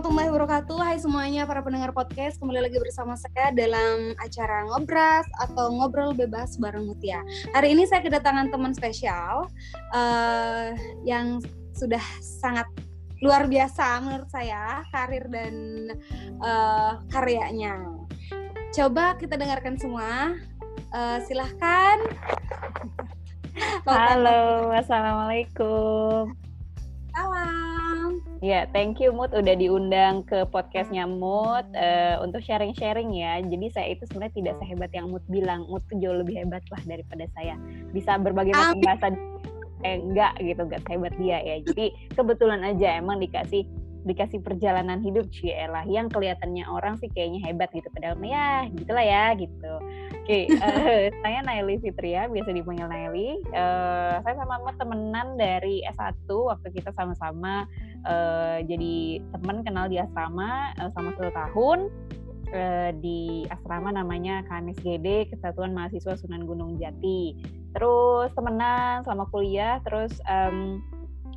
warahmatullahi wabarakatuh. Hai semuanya para pendengar podcast. Kembali lagi bersama saya dalam acara Ngobras atau Ngobrol Bebas bareng Mutia. Hari ini saya kedatangan teman spesial uh, yang sudah sangat luar biasa menurut saya karir dan uh, karyanya. Coba kita dengarkan semua. Uh, silahkan. Halo, assalamualaikum. Salam. Ya, thank you Mut udah diundang ke podcastnya Mut uh, untuk sharing-sharing ya. Jadi saya itu sebenarnya tidak sehebat yang Mut bilang. Mut tuh jauh lebih hebat lah daripada saya. Bisa berbagai macam bahasa eh enggak gitu, enggak sehebat dia ya. Jadi kebetulan aja emang dikasih dikasih perjalanan hidup sih lah yang kelihatannya orang sih kayaknya hebat gitu padahal ya gitulah ya gitu. Oke okay, uh, eh, saya Naili Fitria biasa dipanggil Naili. Uh, saya sama Mut temenan dari S1 waktu kita sama-sama uh, jadi teman kenal di asrama uh, sama satu tahun. Uh, di asrama namanya KMSGD Kesatuan Mahasiswa Sunan Gunung Jati. Terus temenan selama kuliah terus um,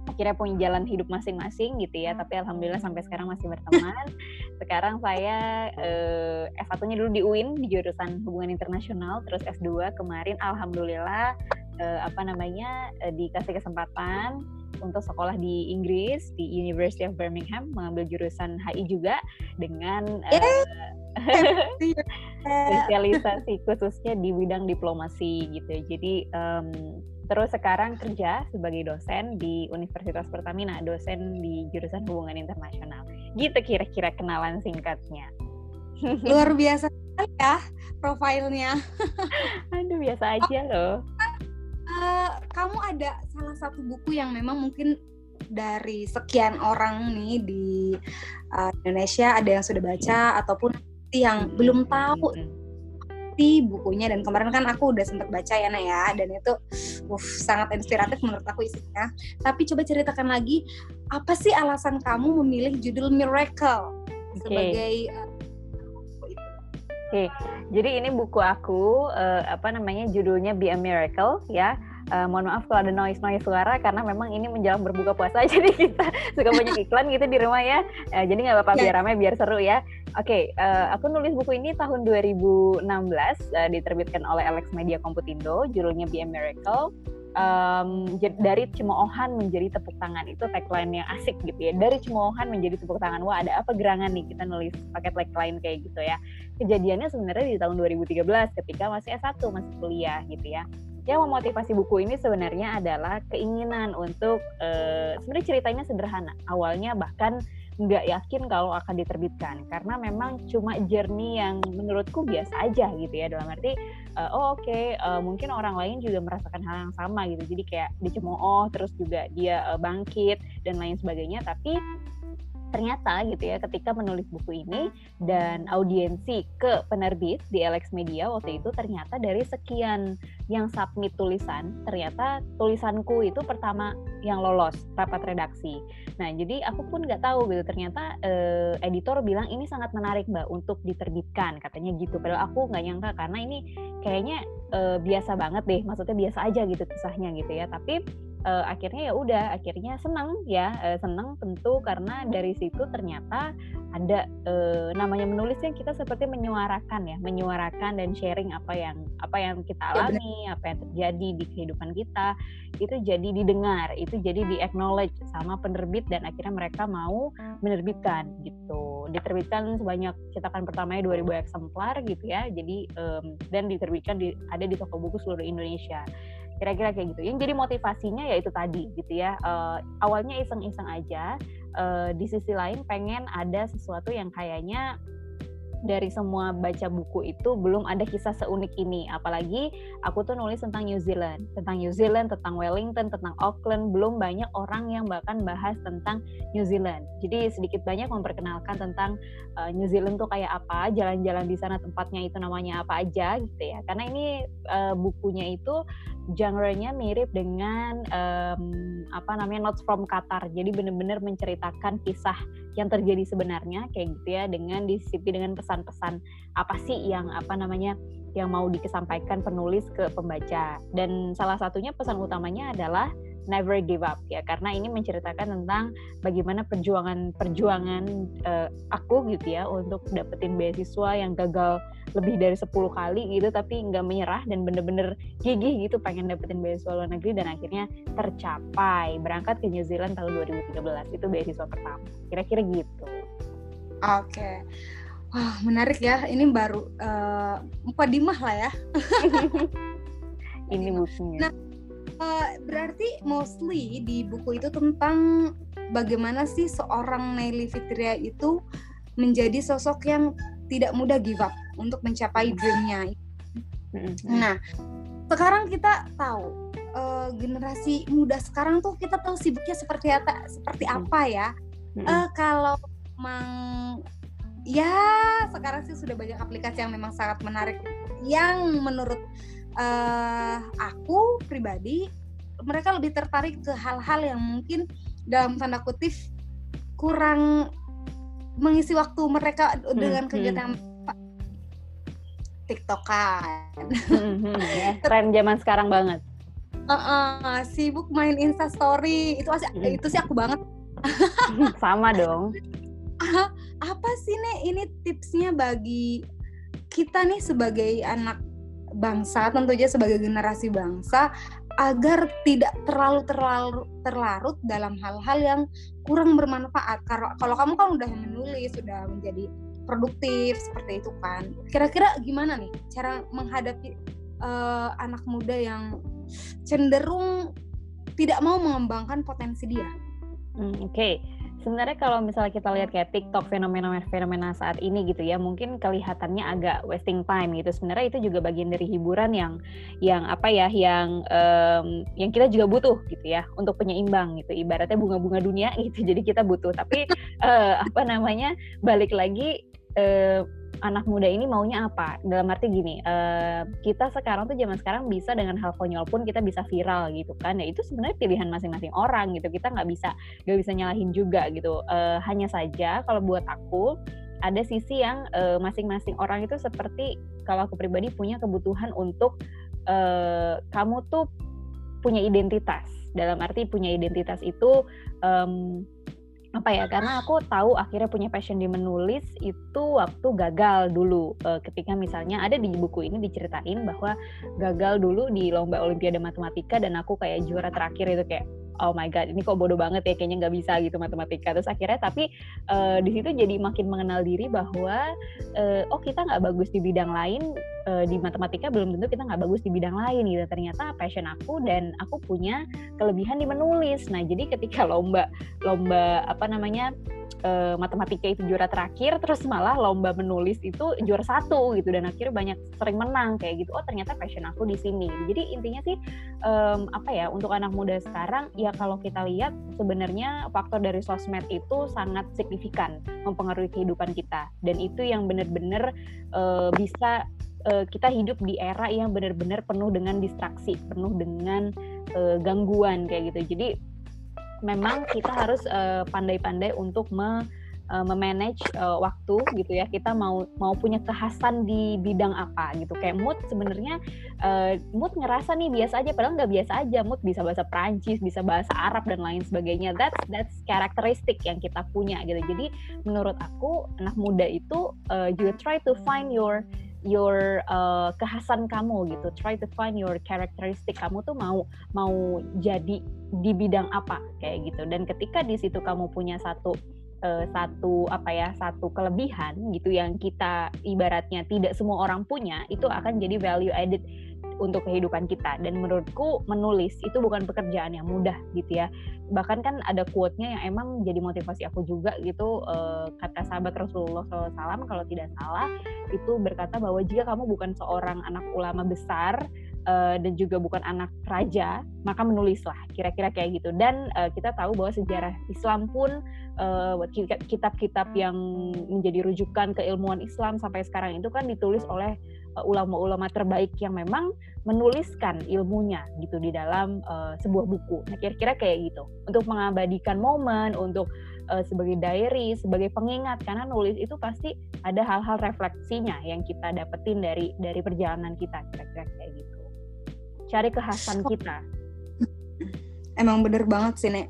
akhirnya punya jalan hidup masing-masing gitu ya. Tapi alhamdulillah sampai sekarang masih berteman. Sekarang saya eh, S1-nya dulu di UIN di jurusan hubungan internasional terus S2 kemarin alhamdulillah eh, apa namanya eh, dikasih kesempatan untuk sekolah di Inggris di University of Birmingham mengambil jurusan HI juga dengan eh, spesialisasi khususnya di bidang diplomasi gitu jadi um, Terus sekarang kerja sebagai dosen di Universitas Pertamina, dosen di jurusan hubungan internasional. Gitu kira-kira kenalan singkatnya. Luar biasa ya profilnya. Aduh biasa aja loh. Uh, kamu ada salah satu buku yang memang mungkin dari sekian orang nih di uh, Indonesia ada yang sudah baca ataupun yang belum tahu ngerti bukunya dan kemarin kan aku udah sempat baca ya Naya dan itu uh, sangat inspiratif menurut aku isinya. Tapi coba ceritakan lagi apa sih alasan kamu memilih judul Miracle okay. sebagai uh, Oke, okay. jadi ini buku aku uh, apa namanya judulnya Be a Miracle ya uh, mohon maaf kalau ada noise noise suara karena memang ini menjelang berbuka puasa jadi kita suka banyak iklan gitu di rumah ya. Uh, jadi nggak apa-apa ya. biar ramai biar seru ya. Oke okay, uh, aku nulis buku ini tahun 2016 uh, diterbitkan oleh Alex Media Komputindo judulnya Be a Miracle. Um, dari cemoohan menjadi tepuk tangan itu tagline yang asik gitu ya. Dari cemoohan menjadi tepuk tangan wah ada apa gerangan nih kita nulis pakai tagline kayak gitu ya. Kejadiannya sebenarnya di tahun 2013 ketika masih S1 masih kuliah gitu ya yang memotivasi buku ini sebenarnya adalah keinginan untuk uh, sebenarnya ceritanya sederhana. Awalnya bahkan nggak yakin kalau akan diterbitkan. Karena memang cuma journey yang menurutku biasa aja gitu ya. Dalam arti uh, oh oke okay, uh, mungkin orang lain juga merasakan hal yang sama gitu. Jadi kayak dicemooh terus juga dia bangkit dan lain sebagainya. Tapi ternyata gitu ya ketika menulis buku ini dan audiensi ke penerbit di Alex Media waktu itu ternyata dari sekian yang submit tulisan ternyata tulisanku itu pertama yang lolos rapat redaksi. Nah jadi aku pun nggak tahu gitu ternyata eh, editor bilang ini sangat menarik mbak untuk diterbitkan katanya gitu. Padahal aku nggak nyangka karena ini kayaknya eh, biasa banget deh maksudnya biasa aja gitu kisahnya gitu ya. Tapi uh, akhirnya ya udah akhirnya senang ya uh, senang tentu karena dari situ ternyata ada uh, namanya menulisnya kita seperti menyuarakan ya menyuarakan dan sharing apa yang apa yang kita ya, alami ya, apa yang terjadi di kehidupan kita itu jadi didengar itu jadi di acknowledge sama penerbit dan akhirnya mereka mau menerbitkan gitu. Diterbitkan sebanyak cetakan pertamanya 2000 eksemplar gitu ya jadi um, dan diterbitkan di, ada di toko buku seluruh Indonesia kira-kira kayak gitu. Yang jadi motivasinya ya itu tadi gitu ya. Uh, awalnya iseng-iseng aja uh, di sisi lain pengen ada sesuatu yang kayaknya dari semua baca buku itu belum ada kisah seunik ini. Apalagi aku tuh nulis tentang New Zealand. Tentang New Zealand tentang Wellington tentang Auckland. Belum banyak orang yang bahkan bahas tentang New Zealand. Jadi sedikit banyak memperkenalkan tentang uh, New Zealand tuh kayak apa jalan-jalan di sana tempatnya itu namanya apa aja gitu ya. Karena ini uh, bukunya itu genre-nya mirip dengan um, apa namanya Notes from Qatar. Jadi benar-benar menceritakan kisah yang terjadi sebenarnya kayak gitu ya dengan disisipi dengan pesan-pesan apa sih yang apa namanya yang mau dikesampaikan penulis ke pembaca? Dan salah satunya pesan utamanya adalah never give up ya. Karena ini menceritakan tentang bagaimana perjuangan-perjuangan uh, aku gitu ya untuk dapetin beasiswa yang gagal lebih dari 10 kali gitu tapi nggak menyerah dan bener-bener gigih gitu pengen dapetin beasiswa luar negeri dan akhirnya tercapai. Berangkat ke New Zealand tahun 2013 itu beasiswa pertama. Kira-kira gitu. Oke. okay. Wah, menarik ya. Ini baru uh, mukadimah lah ya. ini bukunya. Nah, uh, berarti mostly di buku itu tentang bagaimana sih seorang Nelly Fitria itu menjadi sosok yang tidak mudah give up untuk mencapai dreamnya. Nah, sekarang kita tahu uh, generasi muda sekarang tuh kita tahu sibuknya seperti apa, seperti apa ya. Uh, kalau memang ya sekarang sih sudah banyak aplikasi yang memang sangat menarik yang menurut uh, aku pribadi mereka lebih tertarik ke hal-hal yang mungkin dalam tanda kutip kurang mengisi waktu mereka hmm, dengan kegiatan hmm. TikTok kan. Hmm, hmm, ya, tren zaman sekarang banget. Uh, uh, sibuk main Insta Story itu hmm. itu sih aku banget. Sama dong. apa sih nih ini tipsnya bagi kita nih sebagai anak bangsa tentu saja sebagai generasi bangsa agar tidak terlalu terlalu terlarut dalam hal-hal yang kurang bermanfaat. Kalau kalau kamu kan udah menulis, sudah menjadi produktif seperti itu kan. Kira-kira gimana nih cara menghadapi uh, anak muda yang cenderung tidak mau mengembangkan potensi dia? Hmm, Oke, okay sebenarnya kalau misalnya kita lihat kayak TikTok fenomena-fenomena saat ini gitu ya mungkin kelihatannya agak wasting time gitu. Sebenarnya itu juga bagian dari hiburan yang yang apa ya yang um, yang kita juga butuh gitu ya untuk penyeimbang gitu. Ibaratnya bunga-bunga dunia gitu jadi kita butuh. Tapi uh, apa namanya balik lagi uh, anak muda ini maunya apa? Dalam arti gini, uh, kita sekarang tuh zaman sekarang bisa dengan hal konyol pun kita bisa viral gitu kan? Ya itu sebenarnya pilihan masing-masing orang gitu. Kita nggak bisa nggak bisa nyalahin juga gitu. Uh, hanya saja kalau buat aku ada sisi yang masing masing-masing orang itu seperti kalau aku pribadi punya kebutuhan untuk uh, kamu tuh punya identitas. Dalam arti punya identitas itu um, apa ya karena aku tahu akhirnya punya passion di menulis itu waktu gagal dulu. Uh, ketika misalnya ada di buku ini diceritain bahwa gagal dulu di lomba olimpiade matematika dan aku kayak juara terakhir itu kayak oh my god ini kok bodoh banget ya kayaknya nggak bisa gitu matematika. Terus akhirnya tapi uh, di situ jadi makin mengenal diri bahwa uh, oh kita nggak bagus di bidang lain uh, di matematika belum tentu kita nggak bagus di bidang lain gitu. Ternyata passion aku dan aku punya kelebihan di menulis. Nah jadi ketika lomba lomba apa namanya uh, matematika itu juara terakhir terus malah lomba menulis itu juara satu gitu dan akhirnya banyak sering menang kayak gitu. Oh ternyata passion aku di sini. Jadi intinya sih um, apa ya untuk anak muda sekarang ya kalau kita lihat sebenarnya faktor dari sosmed itu sangat signifikan mempengaruhi kehidupan kita. Dan itu yang benar-benar uh, bisa uh, kita hidup di era yang benar-benar penuh dengan distraksi, penuh dengan uh, gangguan kayak gitu. Jadi memang kita harus pandai pandai-pandai untuk me, uh, memanage uh, waktu gitu ya. Kita mau mau punya kekhasan di bidang apa gitu. Kayak mood sebenarnya uh, mood ngerasa nih biasa aja padahal nggak biasa aja. Mood bisa bahasa Prancis, bisa bahasa Arab dan lain sebagainya. That's that's karakteristik yang kita punya gitu. Jadi menurut aku anak muda itu uh, juga try to find your your uh, kekhasan kamu gitu. Try to find your characteristic kamu tuh mau mau jadi di bidang apa kayak gitu. Dan ketika di situ kamu punya satu uh, satu apa ya satu kelebihan gitu yang kita ibaratnya tidak semua orang punya itu akan jadi value added untuk kehidupan kita. Dan menurutku menulis itu bukan pekerjaan yang mudah gitu ya. Bahkan kan ada quote-nya yang emang jadi motivasi aku juga gitu uh, kata sahabat Rasulullah SAW kalau tidak salah itu berkata bahwa jika kamu bukan seorang anak ulama besar uh, dan juga bukan anak raja maka menulislah kira-kira kayak gitu dan uh, kita tahu bahwa sejarah Islam pun kitab-kitab uh, yang menjadi rujukan keilmuan Islam sampai sekarang itu kan ditulis oleh ulama-ulama terbaik yang memang menuliskan ilmunya gitu di dalam uh, sebuah buku. Nah, kira-kira kayak gitu. Untuk mengabadikan momen, untuk sebagai diary, sebagai pengingat karena nulis itu pasti ada hal-hal refleksinya yang kita dapetin dari dari perjalanan kita kira-kira kayak gitu. Cari kekhasan kita. emang bener banget sih nek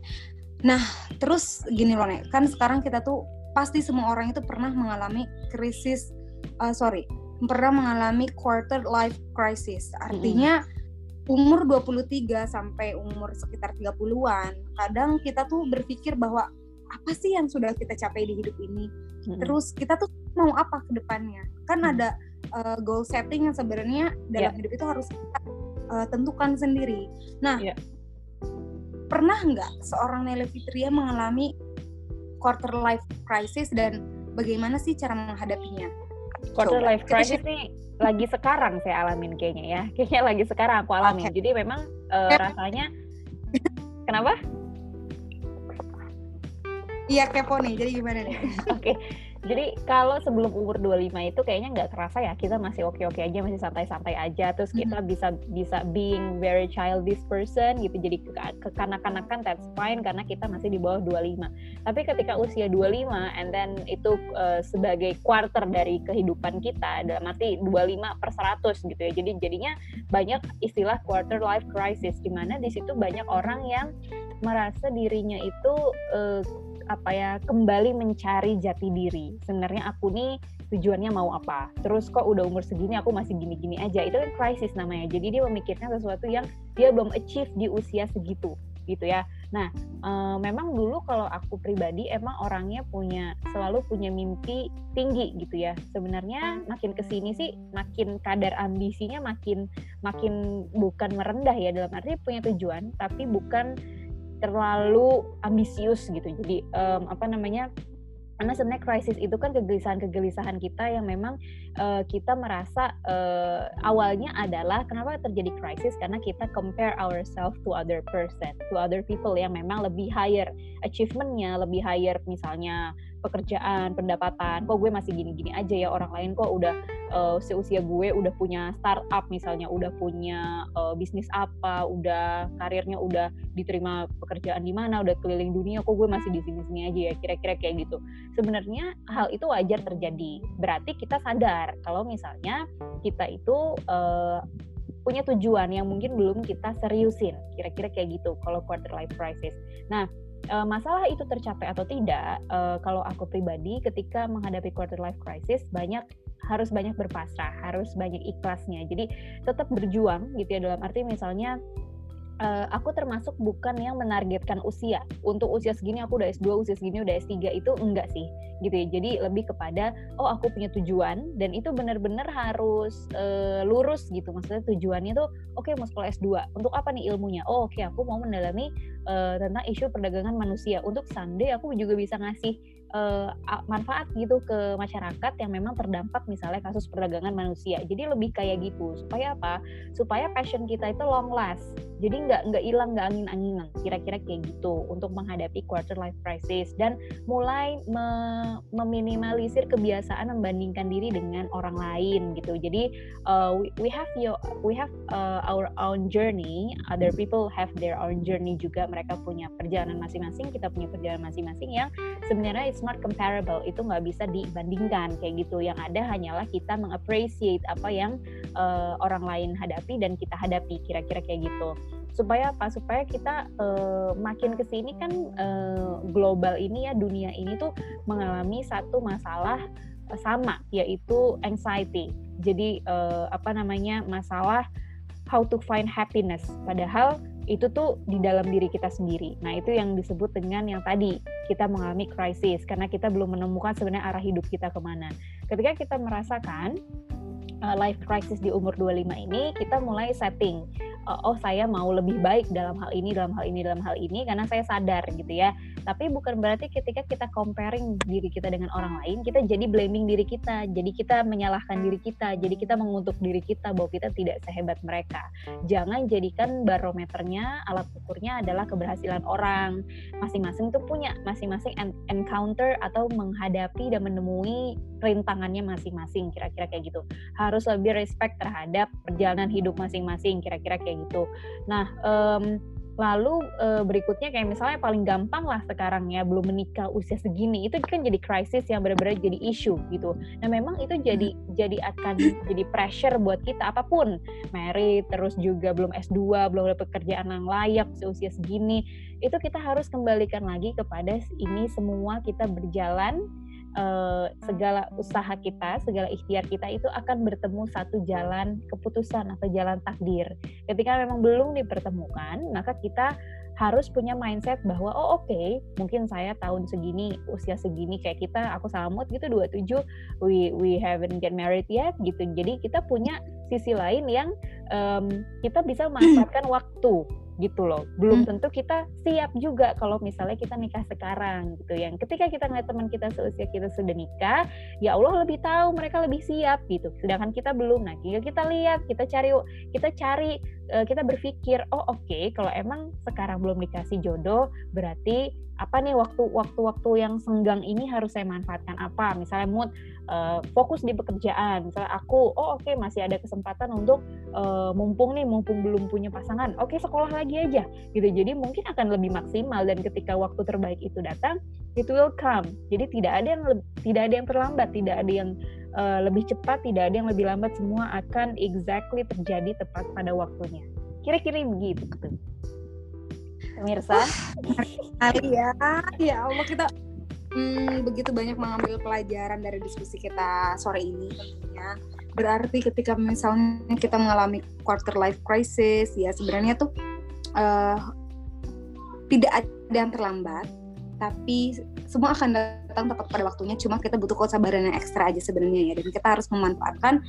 nah terus gini loh nek kan sekarang kita tuh pasti semua orang itu pernah mengalami krisis uh, sorry pernah mengalami quarter life crisis artinya mm. umur 23 sampai umur sekitar 30-an kadang kita tuh berpikir bahwa apa sih yang sudah kita capai di hidup ini mm. terus kita tuh mau apa ke depannya kan mm. ada uh, goal setting yang sebenarnya dalam yeah. hidup itu harus kita uh, tentukan sendiri nah yeah. pernah nggak seorang Nelly Fitria mengalami quarter life crisis dan bagaimana sih cara menghadapinya? Quarter Coba. life crisis nih lagi sekarang saya alamin kayaknya ya. Kayaknya lagi sekarang aku alamin. Okay. Jadi memang uh, rasanya kenapa? Iya kepo nih. Jadi gimana nih? Oke. okay. Jadi kalau sebelum umur 25 itu kayaknya nggak kerasa ya kita masih oke-oke aja, masih santai-santai aja. Terus kita mm -hmm. bisa bisa being very childish person gitu. Jadi kekanak-kanakan that's fine karena kita masih di bawah 25. Tapi ketika usia 25 and then itu uh, sebagai quarter dari kehidupan kita dalam arti 25 per 100 gitu ya. Jadi jadinya banyak istilah quarter life crisis di mana di situ banyak orang yang merasa dirinya itu uh, apa ya kembali mencari jati diri. Sebenarnya aku nih tujuannya mau apa? Terus kok udah umur segini aku masih gini-gini aja? Itu kan krisis namanya. Jadi dia memikirkan sesuatu yang dia belum achieve di usia segitu gitu ya. Nah e, memang dulu kalau aku pribadi emang orangnya punya selalu punya mimpi tinggi gitu ya. Sebenarnya makin ke sini sih makin kadar ambisinya makin makin bukan merendah ya. Dalam arti punya tujuan tapi bukan terlalu ambisius gitu. Jadi um, apa namanya karena sebenarnya krisis itu kan kegelisahan-kegelisahan kita yang memang uh, kita merasa uh, awalnya adalah kenapa terjadi krisis? Karena kita compare ourselves to other person, to other people yang memang lebih higher achievementnya, lebih higher misalnya pekerjaan, pendapatan, kok gue masih gini-gini aja ya orang lain kok udah uh, seusia gue udah punya startup misalnya, udah punya uh, bisnis apa, udah karirnya udah diterima pekerjaan di mana, udah keliling dunia, kok gue masih di sini-sini aja ya, kira-kira kayak gitu. Sebenarnya hal itu wajar terjadi. Berarti kita sadar kalau misalnya kita itu uh, punya tujuan yang mungkin belum kita seriusin, kira-kira kayak gitu kalau quarter life crisis. Nah, uh, masalah itu tercapai atau tidak, uh, kalau aku pribadi ketika menghadapi quarter life crisis banyak harus banyak berpasrah, harus banyak ikhlasnya. Jadi tetap berjuang gitu ya dalam arti misalnya uh, aku termasuk bukan yang menargetkan usia. Untuk usia segini aku udah S2, usia segini udah S3 itu enggak sih, gitu ya. Jadi lebih kepada oh aku punya tujuan dan itu benar-benar harus uh, lurus gitu. Maksudnya tujuannya tuh oke okay, mau sekolah S2. Untuk apa nih ilmunya? Oh oke okay, aku mau mendalami uh, tentang isu perdagangan manusia. Untuk someday aku juga bisa ngasih uh, manfaat gitu ke masyarakat yang memang terdampak misalnya kasus perdagangan manusia. Jadi lebih kayak gitu. Supaya apa? Supaya passion kita itu long last. Jadi nggak nggak hilang nggak angin-anginan. Kira-kira kayak gitu untuk menghadapi quarter life crisis dan mulai me meminimalisir kebiasaan membandingkan diri dengan orang lain gitu. Jadi uh, we, we have your we have uh, our own journey. Other people have their own journey juga. Mereka punya perjalanan masing-masing. Kita punya perjalanan masing-masing yang sebenarnya it's not comparable itu nggak bisa dibandingkan kayak gitu yang ada hanyalah kita mengapreciate apa yang uh, orang lain hadapi dan kita hadapi kira-kira kayak gitu supaya apa? Supaya kita uh, makin ke sini kan uh, global ini ya dunia ini tuh mengalami satu masalah sama yaitu anxiety. Jadi uh, apa namanya masalah how to find happiness. Padahal itu tuh di dalam diri kita sendiri. Nah, itu yang disebut dengan yang tadi kita mengalami krisis karena kita belum menemukan sebenarnya arah hidup kita ke mana. Ketika kita merasakan uh, life crisis di umur 25 ini, kita mulai setting oh saya mau lebih baik dalam hal ini dalam hal ini dalam hal ini karena saya sadar gitu ya. Tapi bukan berarti ketika kita comparing diri kita dengan orang lain kita jadi blaming diri kita jadi kita menyalahkan diri kita jadi kita mengutuk diri kita bahwa kita tidak sehebat mereka. Jangan jadikan barometernya alat ukurnya adalah keberhasilan orang. Masing-masing itu punya masing-masing encounter atau menghadapi dan menemui rintangannya masing-masing kira-kira kayak gitu. Harus lebih respect terhadap perjalanan hidup masing-masing kira-kira kayak gitu nah um, Lalu e, berikutnya kayak misalnya paling gampang lah sekarang ya belum menikah usia segini itu kan jadi krisis yang benar-benar jadi isu gitu. Nah memang itu jadi hmm. jadi akan jadi pressure buat kita apa pun married terus juga belum S2 belum ada pekerjaan yang layak seusia segini itu kita harus kembalikan lagi kepada ini semua kita berjalan uh, segala usaha kita, segala ikhtiar kita itu akan bertemu satu jalan keputusan atau jalan takdir. Ketika memang belum dipertemukan, maka kita harus punya mindset bahwa oh oke okay, mungkin saya tahun segini usia segini kayak kita aku sama gitu 27 we we haven't get married yet gitu. Jadi kita punya sisi lain yang um, kita bisa manfaatkan waktu gitu loh. Belum hmm. tentu kita siap juga kalau misalnya kita nikah sekarang gitu. Yang ketika kita ngeliat teman kita seusia kita sudah nikah, ya Allah lebih tahu mereka lebih siap gitu. Sedangkan kita belum. Nah, tinggal kita lihat, kita cari kita cari eh, kita berpikir, oh oke, okay, kalau emang sekarang belum dikasih jodoh, berarti apa nih waktu waktu-waktu yang senggang ini harus saya manfaatkan apa? Misalnya mood uh, fokus di pekerjaan. Misalnya aku, oh oke okay, masih ada kesempatan untuk uh, mumpung nih, mumpung belum punya pasangan, oke okay, sekolah lagi aja, gitu. Jadi mungkin akan lebih maksimal dan ketika waktu terbaik itu datang, it will come. Jadi tidak ada yang tidak ada yang terlambat, tidak ada yang uh, lebih cepat, tidak ada yang lebih lambat. Semua akan exactly terjadi tepat pada waktunya. Kira-kira begitu pemirsa. Kali ya, ya Allah kita hmm, begitu banyak mengambil pelajaran dari diskusi kita sore ini tentunya. Berarti ketika misalnya kita mengalami quarter life crisis, ya sebenarnya tuh uh, tidak ada yang terlambat, tapi semua akan datang tepat pada waktunya. Cuma kita butuh kesabaran yang ekstra aja sebenarnya ya, dan kita harus memanfaatkan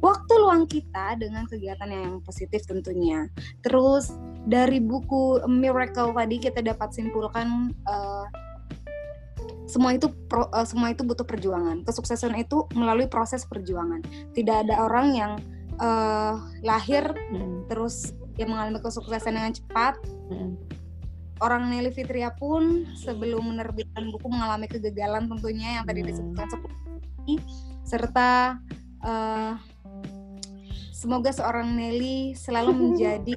waktu luang kita dengan kegiatan yang positif tentunya. Terus dari buku Miracle tadi kita dapat simpulkan uh, semua itu pro, uh, semua itu butuh perjuangan. Kesuksesan itu melalui proses perjuangan. Tidak ada orang yang uh, lahir hmm. terus dia mengalami kesuksesan dengan cepat. Hmm. Orang Nelly Fitria pun sebelum menerbitkan buku mengalami kegagalan tentunya yang tadi hmm. disebutkan seperti serta uh, Semoga seorang Nelly selalu menjadi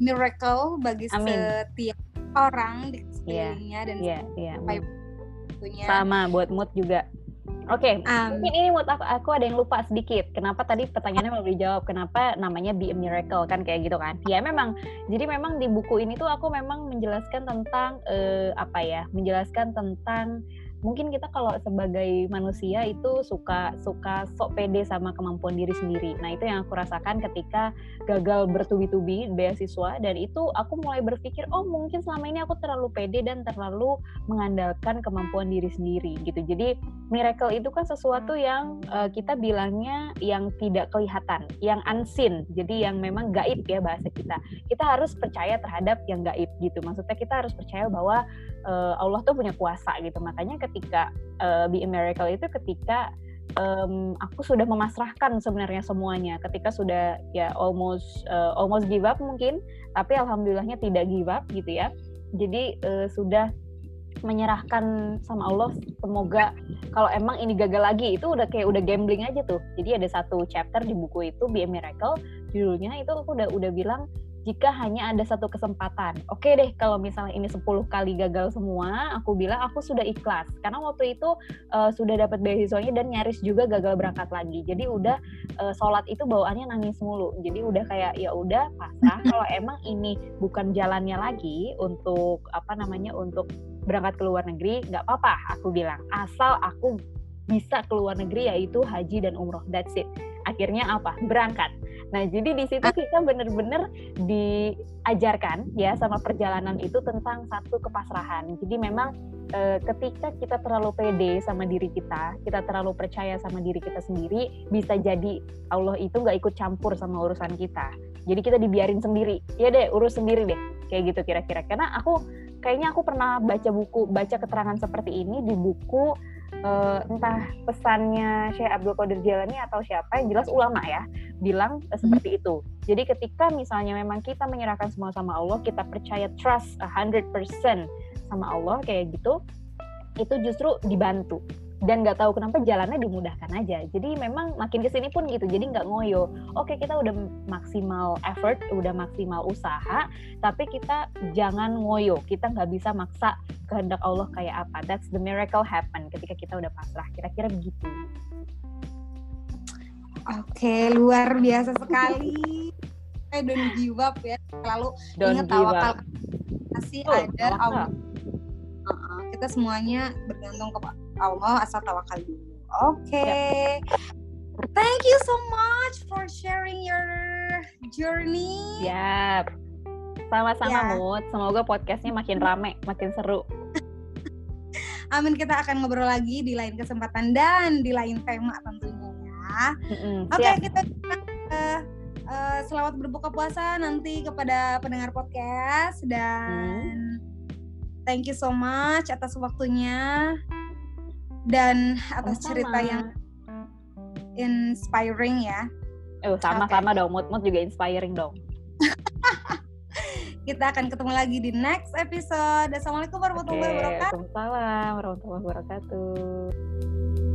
miracle bagi Amin. setiap orang di iya, sekelilingnya yeah. dan yeah, yeah, tentunya. Sama buat mood juga. Oke, okay. um, mungkin ini mood aku, aku ada yang lupa sedikit. Kenapa tadi pertanyaannya belum dijawab? Kenapa namanya Be a Miracle kan kayak gitu kan? Ya memang. Jadi memang di buku ini tuh aku memang menjelaskan tentang uh, apa ya? Menjelaskan tentang mungkin kita kalau sebagai manusia itu suka suka sok pede sama kemampuan diri sendiri. Nah itu yang aku rasakan ketika gagal bertubi-tubi beasiswa dan itu aku mulai berpikir oh mungkin selama ini aku terlalu pede dan terlalu mengandalkan kemampuan diri sendiri gitu. Jadi miracle itu kan sesuatu yang uh, kita bilangnya yang tidak kelihatan, yang unseen. Jadi yang memang gaib ya bahasa kita. Kita harus percaya terhadap yang gaib gitu. Maksudnya kita harus percaya bahwa uh, Allah tuh punya kuasa gitu. Makanya ketika uh, Be a Miracle itu ketika um, aku sudah memasrahkan sebenarnya semuanya. Ketika sudah ya almost uh, almost give up mungkin tapi alhamdulillahnya tidak give up gitu ya. Jadi uh, sudah menyerahkan sama Allah semoga kalau emang ini gagal lagi itu udah kayak udah gambling aja tuh. Jadi ada satu chapter di buku itu Be a Miracle judulnya itu aku udah udah bilang jika hanya ada satu kesempatan. Oke deh, kalau misalnya ini 10 kali gagal semua, aku bilang aku sudah ikhlas. Karena waktu itu uh, sudah dapat beasiswanya dan nyaris juga gagal berangkat lagi. Jadi udah uh, sholat itu bawaannya nangis mulu. Jadi udah kayak ya udah pasrah. kalau emang ini bukan jalannya lagi untuk apa namanya untuk berangkat ke luar negeri, nggak apa-apa. Aku bilang asal aku bisa ke luar negeri yaitu haji dan umroh. That's it. Akhirnya apa? Berangkat Nah, jadi di situ kita benar-benar diajarkan ya sama perjalanan itu tentang satu kepasrahan. Jadi memang e, ketika kita terlalu pede sama diri kita, kita terlalu percaya sama diri kita sendiri, bisa jadi Allah itu nggak ikut campur sama urusan kita. Jadi kita dibiarin sendiri. Ya deh, urus sendiri deh. Kayak gitu kira-kira. Karena aku kayaknya aku pernah baca buku, baca keterangan seperti ini di buku uh, entah pesannya Syekh Abdul Qadir Jalani atau siapa yang jelas ulama ya bilang uh, seperti itu. Jadi ketika misalnya memang kita menyerahkan semua sama Allah, kita percaya trust 100% sama Allah kayak gitu, itu justru dibantu. Dan nggak tahu kenapa jalannya dimudahkan aja. Jadi memang makin ke sini pun gitu jadi nggak ngoyo. Oke kita udah maksimal effort udah maksimal usaha tapi kita jangan ngoyo. Kita nggak bisa maksa kehendak Allah kayak apa. That's the miracle happen ketika kita udah pasrah. Kira-kira begitu. Oke luar biasa sekali. Eh don't give up ya. Selalu ingat tawakal pasti oh, ada Allah uh, kita semuanya bergantung kepada Allah asal tawakal dulu. Oke. Okay. Yep. Thank you so much for sharing your journey. Yap. Sama-sama yeah. Mut. Semoga podcastnya makin rame, makin seru. Amin kita akan ngobrol lagi di lain kesempatan dan di lain tema tentunya ya. Mm-hmm. Oke okay, kita uh, uh, selamat berbuka puasa nanti kepada pendengar podcast dan mm. thank you so much atas waktunya dan atas sama cerita yang inspiring ya. Oh, sama-sama okay. dong. Mood-mood juga inspiring dong. Kita akan ketemu lagi di next episode. Assalamualaikum warahmatullahi okay. wabarakatuh. Waalaikumsalam warahmatullahi wabarakatuh.